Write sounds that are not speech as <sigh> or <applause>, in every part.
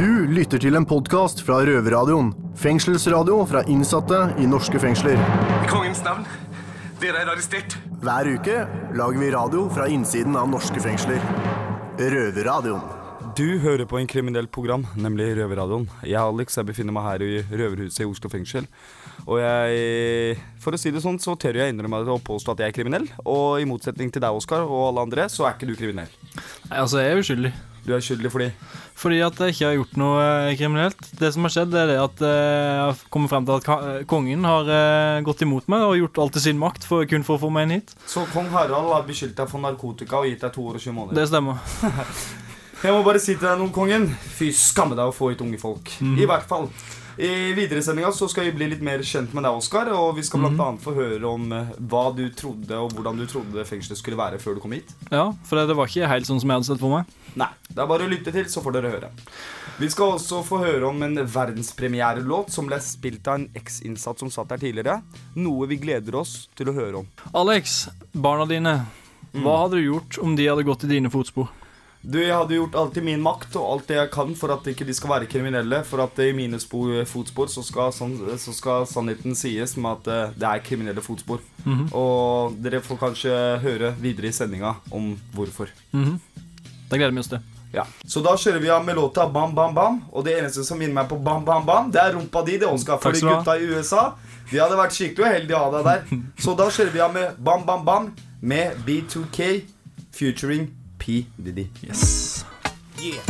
Du lytter til en podkast fra Røverradioen. Fengselsradio fra innsatte i norske fengsler. I kongens navn. Dere er arrestert. Hver uke lager vi radio fra innsiden av norske fengsler. Røverradioen. Du hører på en kriminelt program, nemlig Røverradioen. Jeg er Alex, jeg befinner meg her i Røverhuset i Oslo fengsel. Og jeg, for å si det sånn, så tør jeg innrømme å påstå at jeg er kriminell. Og i motsetning til deg, Oskar, og alle andre, så er ikke du kriminell. Nei, altså, jeg er uskyldig. Du er skyldig fordi Fordi at jeg ikke har gjort noe eh, kriminelt. Det som har skjedd, er det at eh, jeg har kommet frem til at eh, kongen har gått imot meg og gjort alt i sin makt for, kun for å få meg inn hit. Så kong Harald har beskyldt deg for narkotika og gitt deg to år og 20 måneder. Det stemmer. <laughs> Jeg må bare si til deg noe, kongen. Fy skamme deg å få hit unge folk. I hvert fall. I videresendinga så skal vi bli litt mer kjent med deg, Oskar. Og vi skal blant annet få høre om eh, hva du trodde, og hvordan du trodde fengselet skulle være før du kom hit. Ja, for det, det var ikke helt sånn som jeg hadde sett for meg. Nei, det er bare å lytte til, så får dere høre. Vi skal også få høre om en verdenspremierelåt som ble spilt av en eksinnsatt som satt her tidligere. Noe vi gleder oss til å høre om. Alex, barna dine. Hva hadde du gjort om de hadde gått i dine fotspor? Du, Jeg hadde gjort alt i min makt og alt det jeg kan for at ikke de skal være kriminelle. For at i mine fotspor så skal, sånn, så skal sannheten sies med at eh, det er kriminelle fotspor. Og dere får kanskje høre videre i sendinga om hvorfor. Mhm. Da gleder vi oss til. Ja, Så da kjører vi av med låta Bam Bam Bam. Og det eneste som minner meg på Bam Bam Bam, det er rumpa di. Det Oskar. For de gutta i USA De hadde vært skikkelig uheldige å ha deg der. <laughs> Så da kjører vi av med Bam Bam Bam med B2K featuring P. Diddy. Yes. Yeah.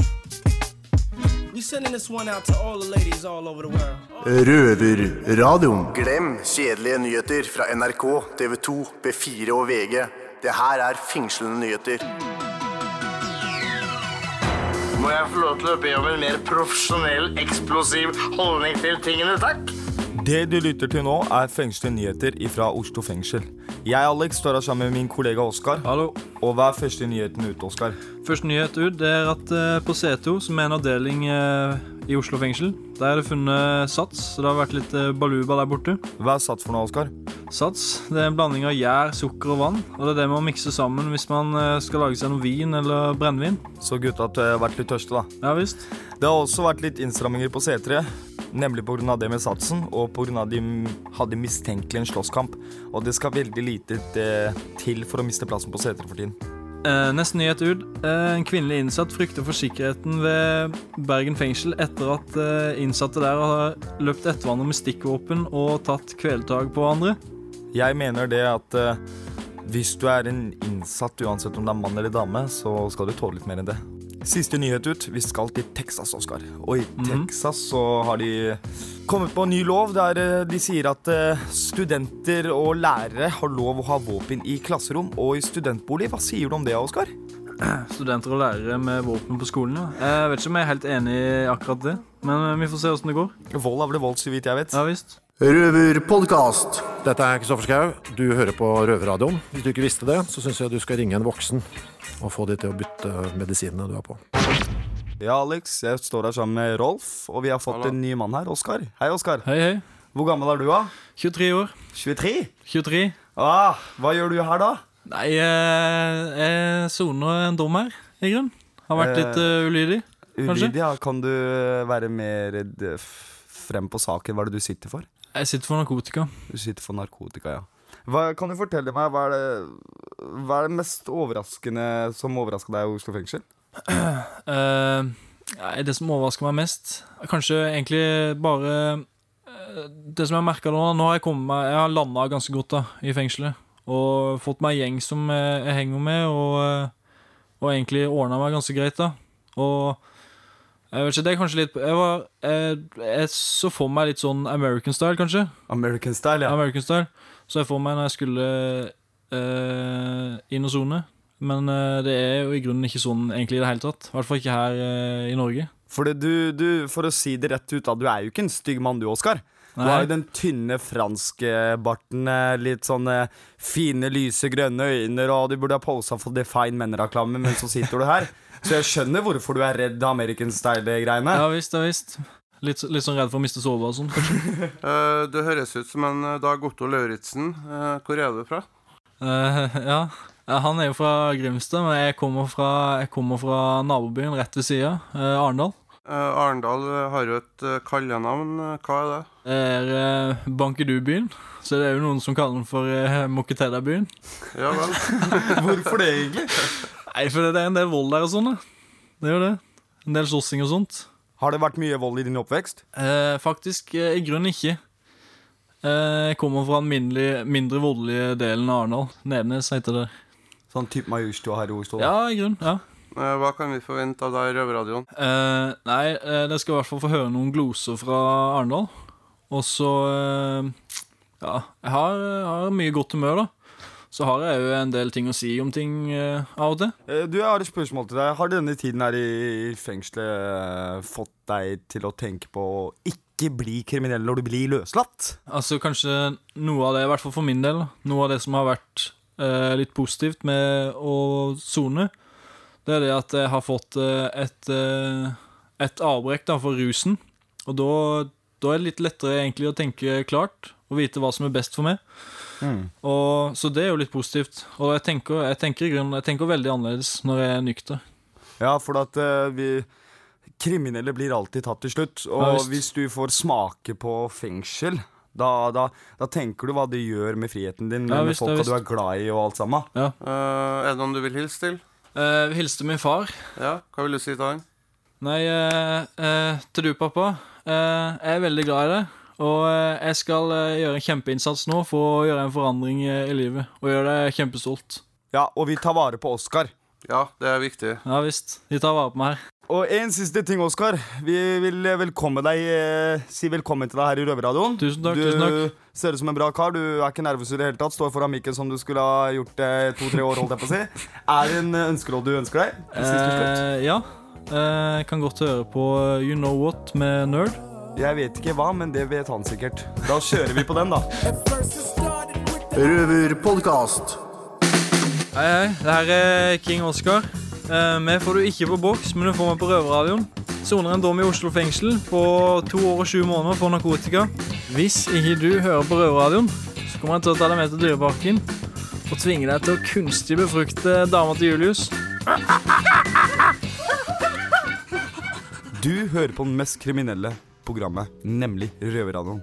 We sending this one out to all the ladies all over the world. Røverradioen. Glem kjedelige nyheter fra NRK, TV 2, B4 og VG. Det her er fengslende nyheter. Må jeg få lov til å be om en mer profesjonell, eksplosiv holdning til tingene, takk? Det du lytter til nå, er fengslede nyheter fra Oslo fengsel. Jeg, Alex, står her sammen med min kollega Oskar. Hallo. Og hva er første nyheten ute, Oskar? Første nyhet ut er at eh, på C2, som er en avdeling eh, i Oslo fengsel, der er det funnet sats. Så det har vært litt eh, baluba der borte. Hva er sats for noe, Oskar? Sats det er en blanding av gjær, sukker og vann. Og det er det man mikser sammen hvis man skal lage seg noe vin eller brennevin. Så gutta har vært litt tørste, da. Ja visst. Det har også vært litt innstramminger på C3. Nemlig pga. det med satsen, og pga. de hadde mistenkelig en slåsskamp. Og det skal veldig lite eh, til for å miste plassen på C3 for tiden. Eh, neste nyhet ut. Eh, en kvinnelig innsatt frykter for sikkerheten ved Bergen fengsel etter at eh, innsatte der har løpt etter hverandre med stikkvåpen og tatt kvelertak på hverandre. Jeg mener det at eh, hvis du er en innsatt, uansett om det er mann eller dame, så skal du tåle litt mer enn det. Siste nyhet ut. Vi skal til Texas, Oskar. Og i Texas så har de kommet på en ny lov der eh, de sier at eh, studenter og lærere har lov å ha våpen i klasserom og i studentbolig. Hva sier du om det, Oskar? <clears throat> Studenter og lærere med våpen på skolen. Ja. Jeg vet ikke om jeg er helt enig i akkurat det, men eh, vi får se åssen det går. Vold er vel vold, så vidt jeg vet. Ja visst. Røverpodkast. Dette er Kristoffer Schau. Du hører på Røverradioen. Hvis du ikke visste det, så syns jeg du skal ringe en voksen og få de til å bytte medisinene du har på. Ja, Alex, jeg står her sammen med Rolf, og vi har fått en ny mann her. Oskar. Hei, Oskar. Hei, hei. Hvor gammel er du, da? 23 år. 23? 23. Ah, hva gjør du her, da? Nei, eh, jeg soner en dom her, i grunn. Har vært litt uh, ulydig. Kanskje? Ulydig, ja. Kan du være mer frem på saken? Hva er det du sitter for? Jeg sitter for narkotika. Du sitter for narkotika, ja. Hva, kan du fortelle meg, hva er, det, hva er det mest overraskende som overraska deg i Oslo fengsel? <clears throat> Uh, det som overrasker meg mest, kanskje egentlig bare eh, Det som jeg merker nå Nå har jeg kommet meg Jeg har landa ganske godt da i fengselet. Og fått meg gjeng som jeg, jeg henger med, og, eh, og egentlig ordna meg ganske greit, da. Og jeg vet ikke, det er kanskje litt Jeg, var, jeg, jeg så for meg litt sånn American style, kanskje. American style, ja. American style. Så jeg får meg når jeg skulle eh, inn og sone. Men eh, det er jo i grunnen ikke sånn egentlig i det hele tatt. I hvert fall ikke her eh, i Norge. For, du, du, for å si det rett ut, da, du er jo ikke en stygg mann, du, Oskar. Du har jo den tynne franske barten, eh, litt sånn eh, fine, lyse, grønne øyne, og du burde ha posa for Define Men-reklame, men så sitter du her. <laughs> Så jeg skjønner hvorfor du er redd American style-greiene. Ja visst, ja visst. Litt, litt sånn redd for å miste sove og sånn, kanskje. <laughs> Eh, Du høres ut som en eh, Dag Otto Lauritzen. Uh, Hvor er du fra? Uh, ja. Han er jo fra Grimstad, men jeg kommer fra, jeg kommer fra nabobyen rett ved sida, Arendal. Eh, Arendal har jo et uh, kallenavn. Hva er det? Det er uh, Bankedubyen. Så det er jo noen som kaller den for uh, Moketeda-byen. Ja vel. <laughs> Hvorfor det, egentlig? Nei, for det er en del vold der og sånn. Det er jo det. En del slåssing og sånt. Har det vært mye vold i din oppvekst? Eh, faktisk eh, i grunnen ikke. Eh, jeg kommer fra den mindre, mindre voldelige delen av Arendal. Nednes heter det. Sånn type Majorstua her i Oslo? Ja, i grunnen. ja Eh, Hva kan vi forvente av deg i Røverradioen? Eh, nei, eh, dere skal i hvert fall få høre noen gloser fra Arendal. Og så eh, Ja, jeg har, jeg har mye godt humør, da. Så har jeg jo en del ting å si om ting eh, av til. Eh, Du, jeg har et spørsmål til deg. Har denne tiden her i fengselet eh, fått deg til å tenke på å ikke bli kriminell når du blir løslatt? Altså kanskje noe av det, i hvert fall for min del, noe av det som har vært eh, litt positivt med å sone, det er det at jeg har fått et, et avbrekk da, for rusen. Og da, da er det litt lettere egentlig å tenke klart og vite hva som er best for meg. Og, så det er jo litt positivt. Og jeg tenker, jeg tenker grunnen Jeg tenker veldig annerledes når jeg er nykter. Ja, for at uh, vi Kriminelle blir alltid tatt til slutt. Og ja, hvis du får smake på fengsel, da, da, da tenker du hva det gjør med friheten din, Ja, med ja, folka du er glad i og alt sammen. Eh, er det noen du vil hilse til? Uh, hilse til min far. Ja, Hva vil du si til han? Nei, eh, eh, til du, pappa. Eh, jeg er veldig glad i deg. Og eh, jeg skal eh, gjøre en kjempeinnsats nå for å gjøre en forandring eh, i livet. Og gjøre deg kjempestolt. Ja, og vi tar vare på Oskar. Ja, det er viktig. Ja visst. De tar vare på meg her. Og en siste ting, Oskar. Vi vil velkomme deg eh, si velkommen til deg her i Røverradioen. Tusen takk, du tusen takk. ser ut som en bra kar. Du er ikke nervøs i det hele tatt. Står foran mikken som du skulle ha gjort det to-tre år. holdt jeg på å si Er det en ønskelåt du ønsker deg? Eh, ja. Eh, jeg kan godt høre på eh, You Know What med Nerd. Jeg vet ikke hva, men det vet han sikkert. Da kjører vi på den, da. Røverpodkast. Hei, hei. Det her er King Oscar. Eh, vi får du ikke på boks, men du får meg på Røverradioen. Soner en dom i Oslo fengsel på to år og sju måneder for narkotika. Hvis ikke du hører på Røverradioen, så kommer jeg til å ta deg med til Dyreparken og tvinge deg til å kunstig befrukte dama til Julius. Du hører på den mest kriminelle programmet, nemlig Røverradioen.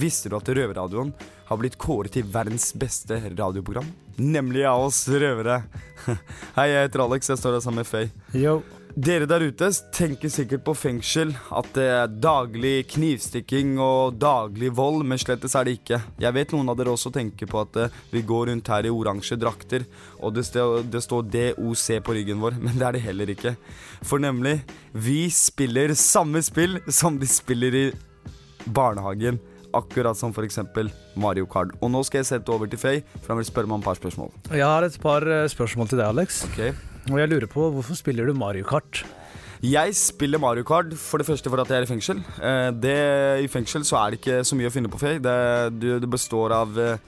Visste du at Røverradioen har blitt kåret til verdens beste radioprogram? Nemlig av oss røvere. <laughs> Hei, jeg heter Alex, jeg står her sammen med Faye. Dere der ute tenker sikkert på fengsel, at det er daglig knivstikking og daglig vold, men slettes er det ikke. Jeg vet noen av dere også tenker på at eh, vi går rundt her i oransje drakter, og det, det står DOC på ryggen vår, <laughs> men det er det heller ikke. For nemlig, vi spiller samme spill som de spiller i barnehagen. Akkurat som for eksempel Mario Kart. Og nå skal jeg sette over til Faye, for han vil spørre meg om et par spørsmål. Jeg har et par eh, spørsmål til deg, Alex. Ok? Og jeg lurer på, hvorfor spiller du Mario Kart? Jeg spiller Mario Kart for det første for at jeg er i fengsel. Eh, det, I fengsel så er det ikke så mye å finne på, Faye. Det, det, det består av eh,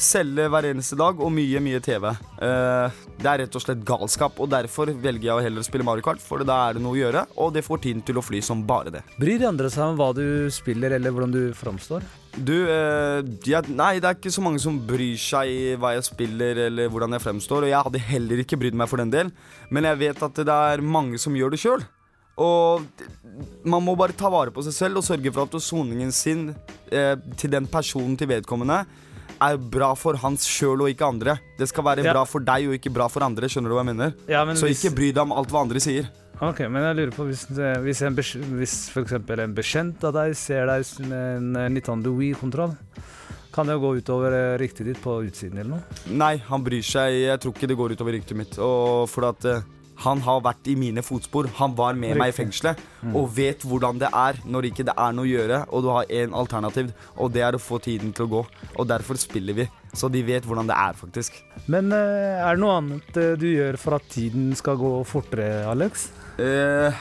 celle hver eneste dag og mye, mye TV. Eh, det er rett og slett galskap, og derfor velger jeg å heller spille Mario Kart, for da er det noe å gjøre, og det får tiden til å fly som bare det. Bryr de andre seg om hva du spiller, eller hvordan du framstår? Du, eh, jeg, nei, det er ikke så mange som bryr seg i hva jeg spiller eller hvordan jeg fremstår, og jeg hadde heller ikke brydd meg for den del, men jeg vet at det er mange som gjør det sjøl. Og man må bare ta vare på seg selv og sørge for at soningen sin eh, til den personen til vedkommende er bra for hans sjøl og ikke andre. Det skal være Ja. bra for deg og ikke bra for andre. Skjønner du hva jeg mener? Ja, Så hvis- ikke bry deg om alt hva andre sier. Ok, men jeg lurer på hvis, hvis, en hvis eksempel en bekjent av deg ser deg med en eh, Nintendo Wii-kontroll, kan det jo gå utover eh, ryktet ditt på utsiden eller noe? Nei, han bryr seg. Jeg tror ikke det går utover ryktet mitt. Og for at eh, han har vært i mine fotspor. Han var med meg i fengselet Mm. og vet hvordan det er når ikke det er noe å gjøre, og du har én alternativ, og det er å få tiden til å gå. Og derfor spiller vi. Så de vet hvordan det er, faktisk. Men eh, er det noe annet eh, du gjør for at tiden skal gå fortere, Alex? Eh,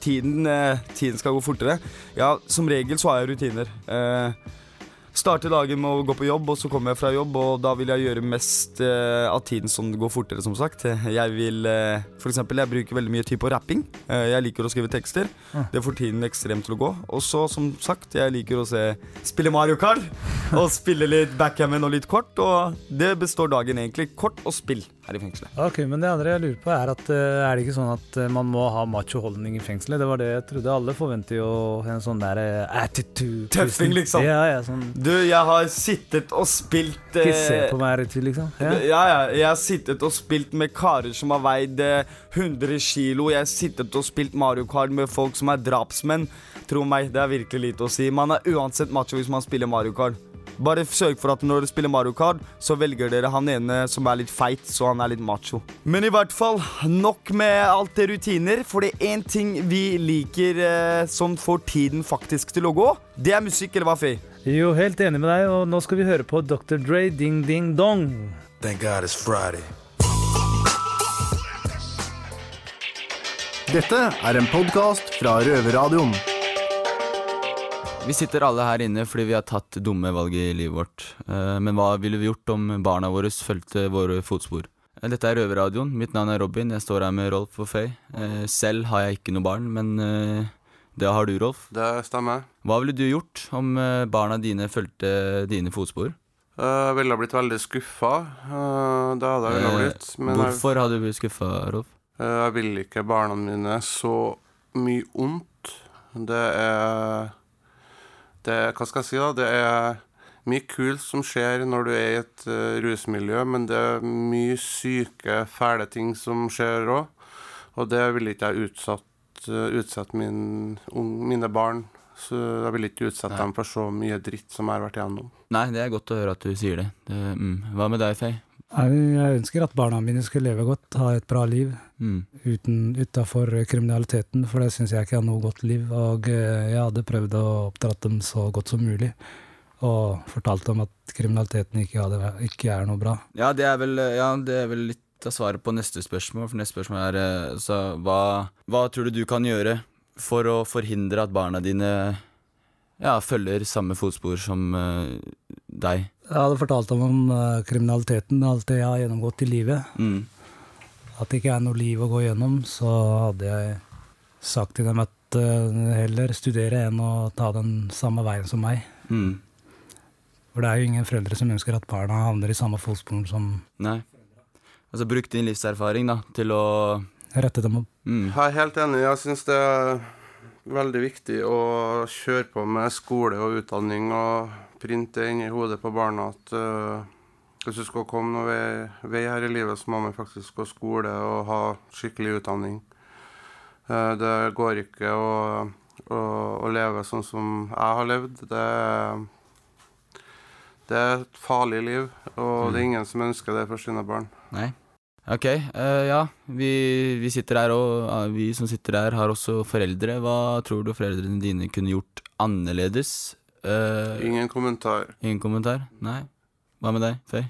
tiden, eh, tiden skal gå fortere. Ja, som regel så har jeg rutiner. Eh, starter dagen med å gå på jobb, og så kommer jeg fra jobb, og da vil jeg gjøre mest eh, av tiden som går fortere, som sagt. Jeg vil eh, For eksempel, jeg bruker veldig mye tid på rapping. Eh, jeg liker å skrive tekster. Det får tiden ekstremt til å gå. Og så, som sagt, jeg liker å se spille Mario Kart. Og spille litt backgammon og litt kort. Og det består dagen egentlig. Kort og spill. Her i fengselet. Ok, men det andre jeg lurer på er at eh, er det ikke sånn at eh, man må ha macho-holdning i fengselet? Det var det jeg trodde. Alle forventer jo en sånn der eh, attitude. Tøffing, liksom. Ja, ja, sånn Du, jeg har sittet og spilt Ikke se på meg ut, liksom. Ja. Ja. ja, Jeg har sittet og spilt med karer som har veid eh, 100 kilo. Jeg har sittet og spilt Mario Kart med folk som er drapsmenn. Tro meg, det er virkelig lite å si. Man er uansett macho hvis man spiller Mario Kart. Bare sørg for at når dere spiller Mario Kart, så velger dere han ene som er litt feit, så han er litt macho. Men i hvert fall, nok med alt det rutiner, for det er én ting vi liker eh, som får tiden faktisk til å gå. Det er musikk, eller hva, Faye? Jo, helt enig med deg, og nå skal vi høre på Dr. Dre, Ding Ding Dong. Thank God it's Friday. Dette er en podkast fra Røverradioen. Vi sitter alle her inne fordi vi har tatt dumme valg i livet vårt. Eh, Men hva ville vi gjort om barna våre fulgte våre fotspor? Eh, Dette er Røverradioen. Mitt navn er Robin. Jeg står her med Rolf og Faye. Eh, Selv har jeg ikke noe barn, men det har du, Rolf. Det stemmer. Hva ville du gjort om barna dine fulgte dine fotspor? Jeg ville blitt veldig skuffa. Det hadde jeg ville blitt. Hvorfor hadde du blitt skuffa, Rolf? jeg vil ikke barna mine så mye ondt. Det er det, Hva skal jeg si, da? Det er mye kult som skjer når du er i et uh, rusmiljø, men det er mye syke, fæle ting som skjer òg. Og det vil ikke jeg utsatt, uh, utsette min, mine barn. Så jeg vil ikke utsette Nei. dem for så mye dritt som jeg har vært igjennom. Nei, det er godt å høre at du sier det. det mm. Hva med deg, Faye? Jeg ønsker at barna mine skulle leve godt, ha et bra liv Mm. utafor kriminaliteten, for det syns jeg ikke er noe godt liv. Og eh, jeg hadde prøvd å oppdra dem så godt som mulig, og fortalt dem at kriminaliteten ikke, hadde, ikke er noe bra. Ja, det er vel, ja, det er vel litt av svaret på neste spørsmål. For neste spørsmål er eh, så hva, hva tror du du kan gjøre for å forhindre at barna dine ja, følger samme fotspor som uh, deg? Jeg hadde fortalt dem om eh, kriminaliteten, alt det jeg har gjennomgått i livet. Mm. At det ikke er noe liv å gå gjennom, så hadde jeg sagt til dem at uh, heller studere enn å ta den samme veien som meg. Mm. For det er jo ingen foreldre som ønsker at barna havner i samme fotspor som Nei. Altså bruk din livserfaring da, til å rette dem opp. mm. Jeg er helt enig. Jeg syns det veldig viktig å kjøre på med skole og utdanning og printe inn i hodet på barna at uh, hvis du skal komme noe vei, vei her i livet, så må man faktisk gå skole og ha skikkelig utdanning. Uh, det går ikke å, å, å leve sånn som jeg har levd. Det, det er et farlig liv, og det er ingen som ønsker det for sine barn. Nei. Ok, eh, ja. Vi, vi sitter her, og ja, vi som sitter her, har også foreldre. Hva tror du foreldrene dine kunne gjort annerledes? Eh, Ingen kommentar. ingen kommentar? Nei? Hva med deg, Faye?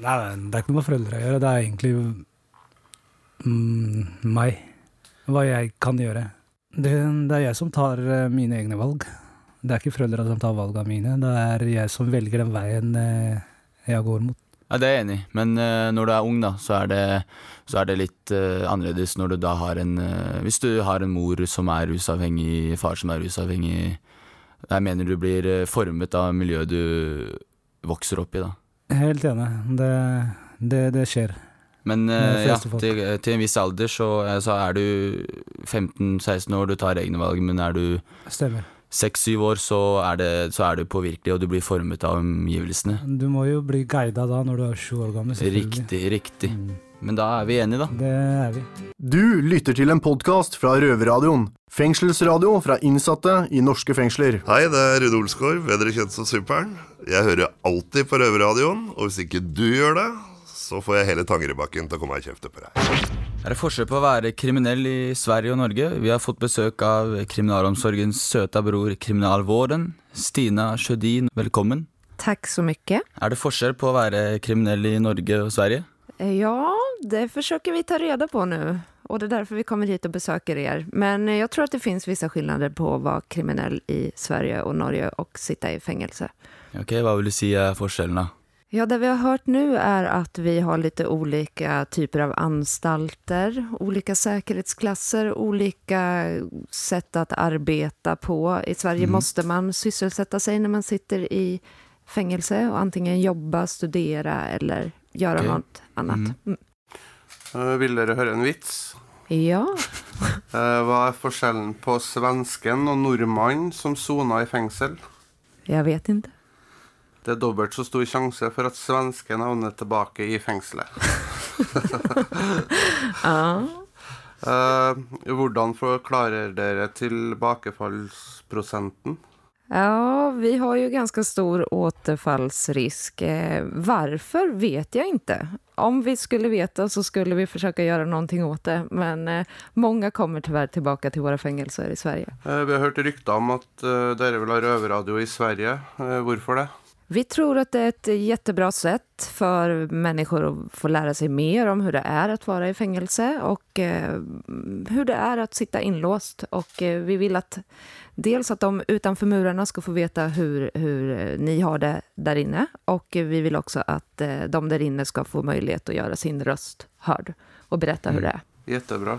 Nei, det er ikke noe med foreldre å gjøre. Det er egentlig mm, meg. Hva jeg kan gjøre. Det, det er jeg som tar eh, mine egne valg. Det er ikke foreldra som tar valgene mine. Det er jeg som velger den veien eh, jeg går mot. Ja, det er jeg enig i, men uh, når du er ung, da, så er det, så er det litt uh, annerledes når du da har en uh, Hvis du har en mor som er rusavhengig, far som er rusavhengig Jeg mener du blir formet av miljøet du vokser opp i, da. Helt enig. Det, det, det skjer. Men ja, til, til en viss alder så, så er du 15-16 år, du tar egne valg, men er du Stemmer. 6-7 år, så er, det, så er du påvirkelig, og du blir formet av omgivelsene. Du må jo bli guida da når du er sju år gammel. Riktig, Riktig, riktig. Men da er vi enige, da. Det er vi. Du lytter til en podkast fra Røverradioen. Fengselsradio fra innsatte i norske fengsler. Hei, det er Rune Olsgaard, bedre kjent som Superen. Jeg hører alltid på Røverradioen, og hvis ikke du gjør det, så får jeg hele Tangerudbakken til å komme og kjefte på deg. Er det forskjell på å være kriminell i Sverige og Norge? Vi har fått besøk av kriminalomsorgens søta bror Kriminalvården. Stina Sjødin, velkommen. Takk så mye. Er det forskjell på å være kriminell i Norge og Sverige? Eh, Ja, det forsøker vi ta reda på nå. Og det er derfor vi kommer hit og besøker dere. Men jeg tror at det finnes vissa skillnader på å være kriminell i Sverige og Norge og sitte i fengsel. Ok, Hva vil du si er forskjellen, da? Ja, det vi har hørt nå er at vi har litt ulike typer av anstalter, ulike sikkerhetsklasser, ulike sett å arbeide på. I Sverige Mm. måste man sysselsette seg når man sitter i fängelse och antingen jobba, studere eller gjøre okay. noe annet. Mm. Mm. Eh, vil dere høre en vits? Ja. uh, hva er forskjellen på svensken og nordmannen som soner i fengsel? Jeg vet ikke. Det er dobbelt så stor sjanse for at svensken havner tilbake i fengselet. <laughs> Ja. Eh, hvordan forklarer dere tilbakefallsprosenten? Ja, vi har jo ganske stor återfallsrisk. Hvorfor varför vet jeg ikke. Om vi skulle veta så skulle vi försöka gjøre noe åt det. Men eh, många kommer tyvärr tilbake til våre fängelser i Sverige. Eh, vi har hørt rykter om at eh, dere vil ha røverradio i Sverige. Eh, hvorfor det? Vi tror at det er et jättebra sätt for mennesker å få lære seg mer om hvordan det er å være i fängelse og eh, hur det er å sitte inlåst. Och eh, vi vil at dels at de utenfor murene skal få veta hvordan hur eh, har det der inne och eh, vi vil også at eh, de der inne skal få mulighet å gjøre sin röst hörd og berätta hur det er. Jättebra.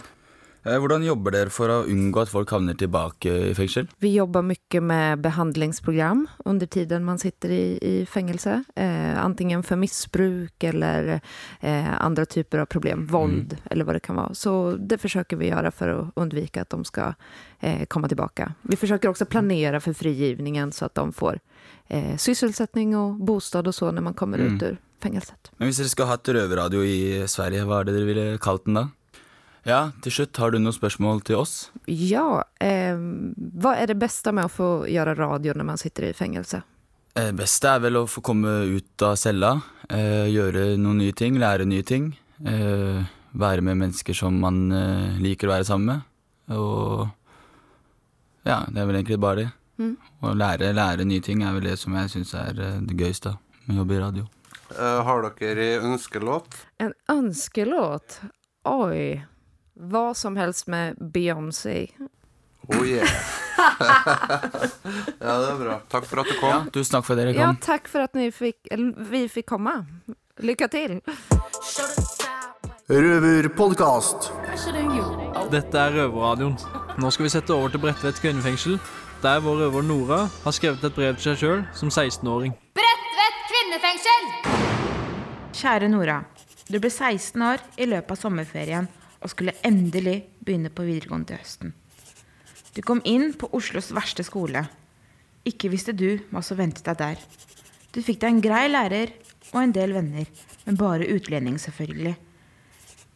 Eh, Hvordan jobber dere for å unngå at folk havner tilbake i fengsel? Vi jobber mye med behandlingsprogram under tiden man sitter i, i fängelse. Eh, antingen for missbruk eller eh, andre typer av problem, våld eller hva det kan være. Så det forsøker vi gjøre for å undvika at de skal eh, komme tilbake. Vi forsøker også planere for frigivningen så at de får eh, sysselsetting og bostad og så når man kommer Mm. ut ur fengselet. Men hvis dere skulle hatt røverradio i Sverige, hva er det dere ville kalt den da? Ja, til slutt, har du noen spørsmål til oss? Ja, eh, hva er det beste med å få gjøre radio når man sitter i fengsel? Det beste er vel å få komme ut av cella, eh, gjøre noen nye ting, lære nye ting. Eh, være med mennesker som man eh, liker å være sammen med. Og ja, det er vel egentlig bare det. Mm. Å lære, lære nye ting er vel det som jeg syns er eh, det gøyeste med å jobbe i radio. Eh, har dere ønskelåt? En ønskelåt? Oj. Vad som helst med Beyoncé. Oh yeah. <laughs> ja, det er bra. Takk for at du kom. Ja, tusen takk for at dere kom. Ja, takk for at fikk, eller vi fikk komme. Lykke til. Røverpodkast. Dette er Røverradioen. Nå skal vi sette over til Bredtvet kvinnefengsel, der vår røver Nora har skrevet et brev til seg sjøl som 16-åring. Bredtvet kvinnefengsel! Kjære Nora. Du ble 16 år i løpet av sommerferien og skulle endelig begynne på videregående til høsten. Du kom inn på Oslos verste skole. Ikke visste du hva som ventet deg der. Du fikk deg en grei lærer og en del venner, men bare utlending, selvfølgelig.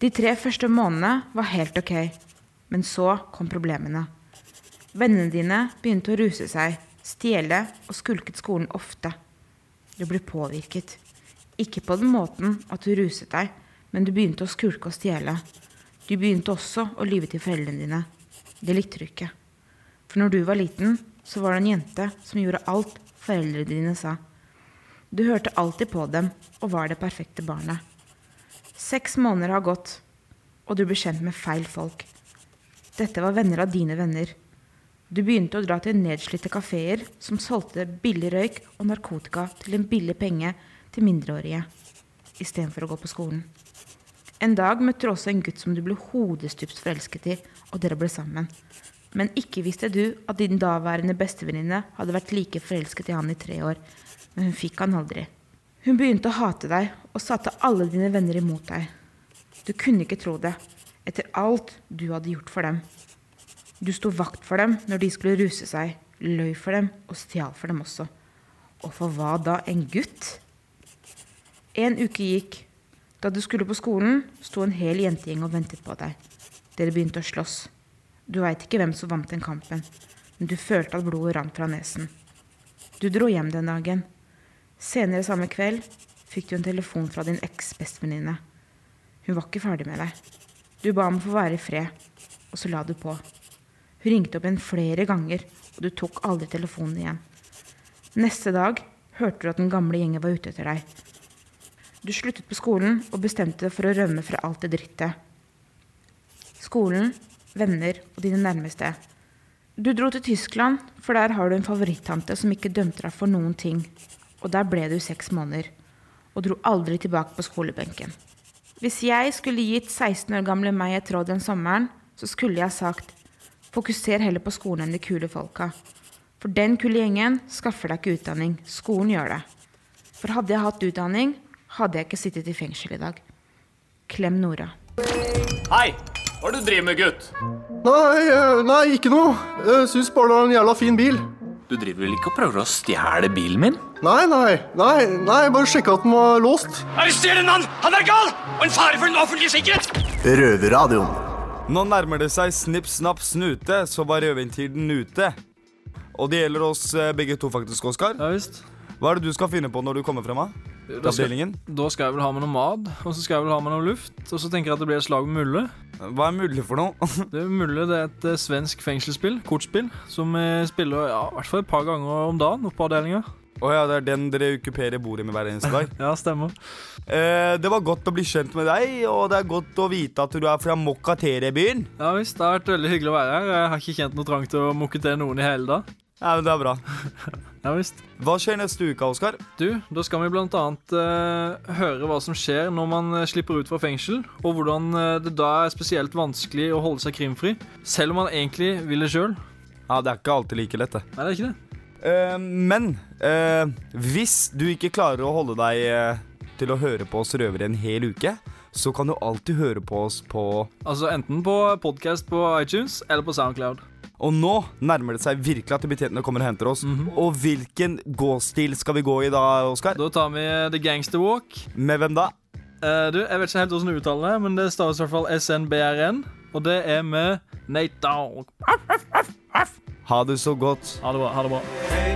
De tre første månedene var helt ok, men så kom problemene. Vennene dine begynte å ruse seg, stjele og skulket skolen ofte. Du ble påvirket. Ikke på den måten at du ruset deg, men du begynte å skulke og stjele. Du begynte også å lyve til foreldrene dine. Det likte du ikke. For når du var liten, så var det en jente som gjorde alt foreldrene dine sa. Du hørte alltid på dem og var det perfekte barnet. Seks måneder har gått, og du ble kjent med feil folk. Dette var venner av dine venner. Du begynte å dra til nedslitte kafeer som solgte billig røyk og narkotika til en billig penge til mindreårige, istedenfor å gå på skolen. En dag møtte du også en gutt som du ble hodestups forelsket i, og dere ble sammen. Men ikke visste du at din daværende bestevenninne hadde vært like forelsket i han i tre år, men hun fikk han aldri. Hun begynte å hate deg og satte alle dine venner imot deg. Du kunne ikke tro det, etter alt du hadde gjort for dem. Du sto vakt for dem når de skulle ruse seg, løy for dem og stjal for dem også. Og for hva da, en gutt? En uke gikk. Da du skulle på skolen, sto en hel jentegjeng og ventet på deg. Dere begynte å slåss. Du veit ikke hvem som vant den kampen, men du følte at blodet rant fra nesen. Du dro hjem den dagen. Senere samme kveld fikk du en telefon fra din eks-bestevenninne. Hun var ikke ferdig med deg. Du ba om å få være i fred, og så la du på. Hun ringte opp igjen flere ganger, og du tok aldri telefonen igjen. Neste dag hørte du at den gamle gjengen var ute etter deg. Du sluttet på skolen og bestemte deg for å rømme fra alt det drittet. Skolen, venner og dine nærmeste. Du dro til Tyskland, for der har du en favorittante som ikke dømte deg for noen ting. Og der ble du seks måneder, og dro aldri tilbake på skolebenken. Hvis jeg skulle gitt 16 år gamle meg et råd den sommeren, så skulle jeg sagt fokuser heller på skolen enn de kule folka. For den kule gjengen skaffer deg ikke utdanning, skolen gjør det. For hadde jeg hatt utdanning, hadde jeg ikke sittet i fengsel i dag. Klem Nora. Hei! Hva er det du driver med, gutt? Nei, eh, nei, ikke noe. Jeg syns bare det var en jævla fin bil. Du driver vel ikke og prøver å stjele bilen min? Nei, nei, nei, nei, bare sjekka at den var låst. Arrester den mann! Han er gal! Og en fare for den offentlige sikkerhet! Røverradioen. Nå nærmer det seg snipp, snapp, snute, så var røvertiden ute. Og det gjelder oss eh, begge to, faktisk, Oskar. Ja, visst. Hva er det du skal finne på når du kommer frem? da? Da da skal jeg vel ha med noe mat, og så skal jeg vel ha med noe luft. Og så tenker jeg at det blir et slag med Mulle. Hva er Mulle for noe? <laughs> det er Mulle det er et eh, svensk fengselsspill, kortspill, som vi spiller ja, i hvert fall et par ganger om dagen oppe på avdelinga. Å ja, det er den dere okkuperer bordet med hver eneste dag? <laughs> ja, stemmer. Eh, det var godt å bli kjent med deg, og det er godt å vite at du er fra Mokkatere-byen. Ja visst, det har vært veldig hyggelig å være her. Jeg har ikke kjent noe trang til å mokke til noen i hele dag. Ja, men det er bra. <laughs> ja visst. Hva skjer neste uke, Oskar? Du, da skal vi blant annet eh, høre hva som skjer når man eh, slipper ut fra fengsel, og hvordan eh, det da er spesielt vanskelig å holde seg krimfri, selv om man egentlig vil det sjøl. Ja, det er ikke alltid like lett, det. Nei, det er ikke det. Uh, men uh, hvis du ikke klarer å holde deg uh, til å høre på oss røvere en hel uke, så kan du alltid høre på oss på Altså enten på podkast på iTunes eller på Soundcloud. Og nå nærmer det seg virkelig at betjentene kommer og henter oss. Og hvilken gåstil skal vi gå i da, Oskar? Da tar vi eh, The Gangster Walk. Med hvem da? Uh, du, Jeg vet ikke helt hvordan du uttaler det, men det staves i hvert fall SNBRN. Og det er med Nate Dogg. Ha det så godt. Ha det bra. Ha det bra. Hey,